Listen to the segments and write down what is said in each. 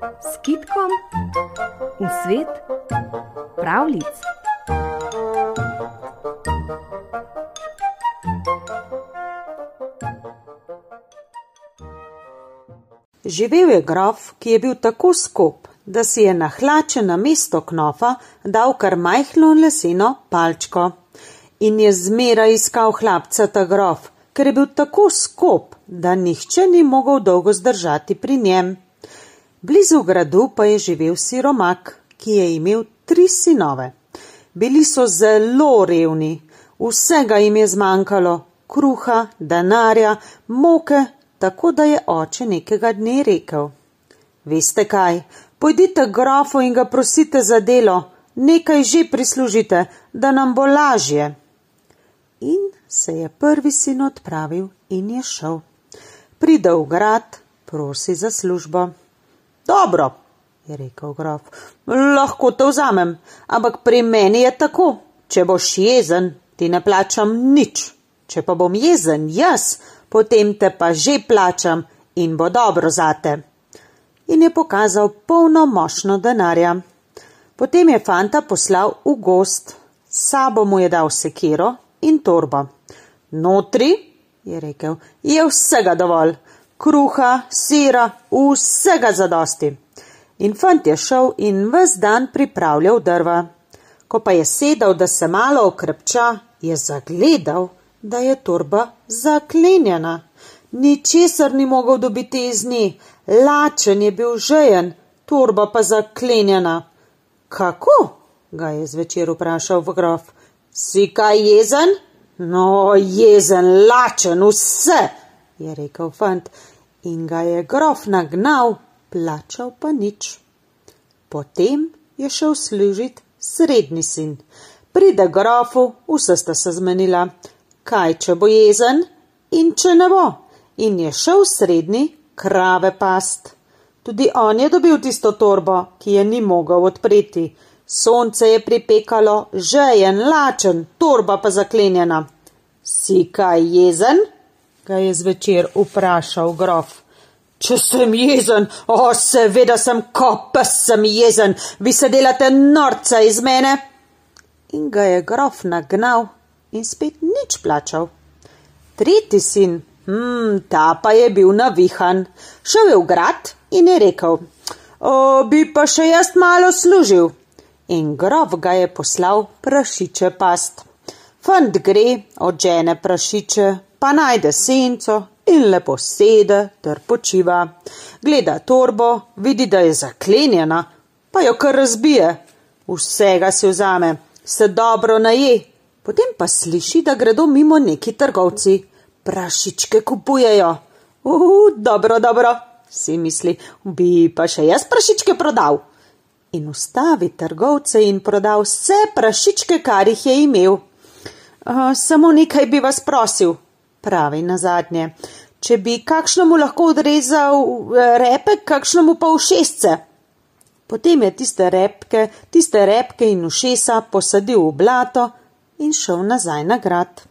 s kitkom v svet pravlic. Živel je grof, ki je bil tako skop, da si je na hlače na mesto knofa dal kar majhno leseno palčko. In je zmeraj iskal hlapca ta grof, ker je bil tako skop, da nihče ni mogel dolgo zdržati pri njem. Blizu gradu pa je živel siromak, ki je imel tri sinove. Bili so zelo revni, vsega jim je zmanjkalo, kruha, denarja, moke, tako da je oče nekega dne rekel: Veste kaj, pojdite grofu in ga prosite za delo, nekaj že prislužite, da nam bo lažje. In se je prvi sin odpravil in je šel. Pride v grad, prosi za službo. Dobro, je rekel grof, lahko te vzamem, ampak pri meni je tako, če boš jezen, ti ne plačam nič, če pa bom jezen jaz, potem te pa že plačam in bo dobro zate. In je pokazal polno močno denarja. Potem je fanta poslal v gost, sabo mu je dal sekiro in torbo. Notri, je rekel, je vsega dovolj, kruha, sira, vsega zadosti. In fant je šel in ves dan pripravljal drva. Ko pa je sedel, da se malo okrepča, je zagledal, da je torba zaklenjena. Ničesar ni mogel dobiti iz nje, lačen je bil žejen, torba pa zaklenjena. Kako? ga je zvečer vprašal v grof. Si kaj jezen? No, jezen, lačen, vse, je rekel fant in ga je grof nagnal, plačal pa nič. Potem je šel služiti srednji sin. Pride grofu, vse sta se zmenila, kaj če bo jezen in če ne bo. In je šel srednji krave past. Tudi on je dobil tisto torbo, ki je ni mogel odpreti. Sonce je pripekalo, žejen, lačen, torba pa zaklenjena. Si kaj jezen? Ga je zvečer vprašal grof. Če sem jezen, o, seveda sem, ko pa sem jezen, vi se delate norca iz mene. In ga je grof nagnal in spet nič plačal. Tretji sin, hm, ta pa je bil navihan, šel je v grad in je rekel, o, bi pa še jaz malo služil. In grof ga je poslal prašiče past. Fant gre, odžene prašiče, pa najde senco in lepo sede ter počiva. Gleda torbo, vidi, da je zaklenjena, pa jo kar razbije. Vsega si vzame, se dobro naje, potem pa sliši, da gredo mimo neki trgovci. Prašičke kupujejo. Uh, dobro, dobro, si misli, bi pa še jaz prašičke prodal. In ustavi trgovce in prodal vse prašičke, kar jih je imel. Uh, samo nekaj bi vas prosil, pravi na zadnje. Če bi kakšnemu lahko odrezal eh, repek, kakšnemu pa ušesce. Potem je tiste repke, tiste repke in ušesa posadil v blato in šel nazaj na grad.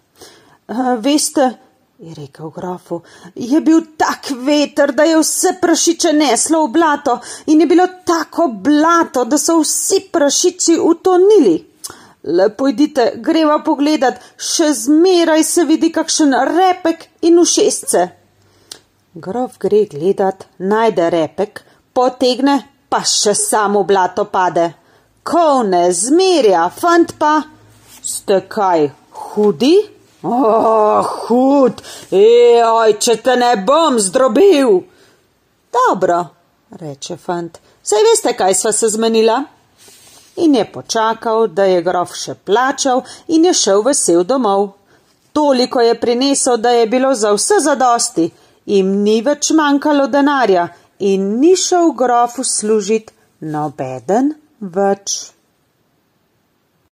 Uh, veste, je rekel grofu, je bil tak veter, da je vse prašiče neslo v blato in je bilo tako blato, da so vsi prašiči utonili. Lepo idite, greva pogledat, še zmeraj se vidi kakšen repek in ušesce. Grof gre gledat, najde repek, potegne, pa še samo blato pade. Ko ne zmerja, fant pa, ste kaj, hudi? Oh, hud, ej, če te ne bom zdrobil. Dobro, reče fant, saj veste, kaj sva se zmenila in je počakal, da je grof še plačal in je šel vesel domov. Toliko je prinesel, da je bilo za vse zadosti, jim ni več manjkalo denarja in ni šel grofu služiti nobeden več.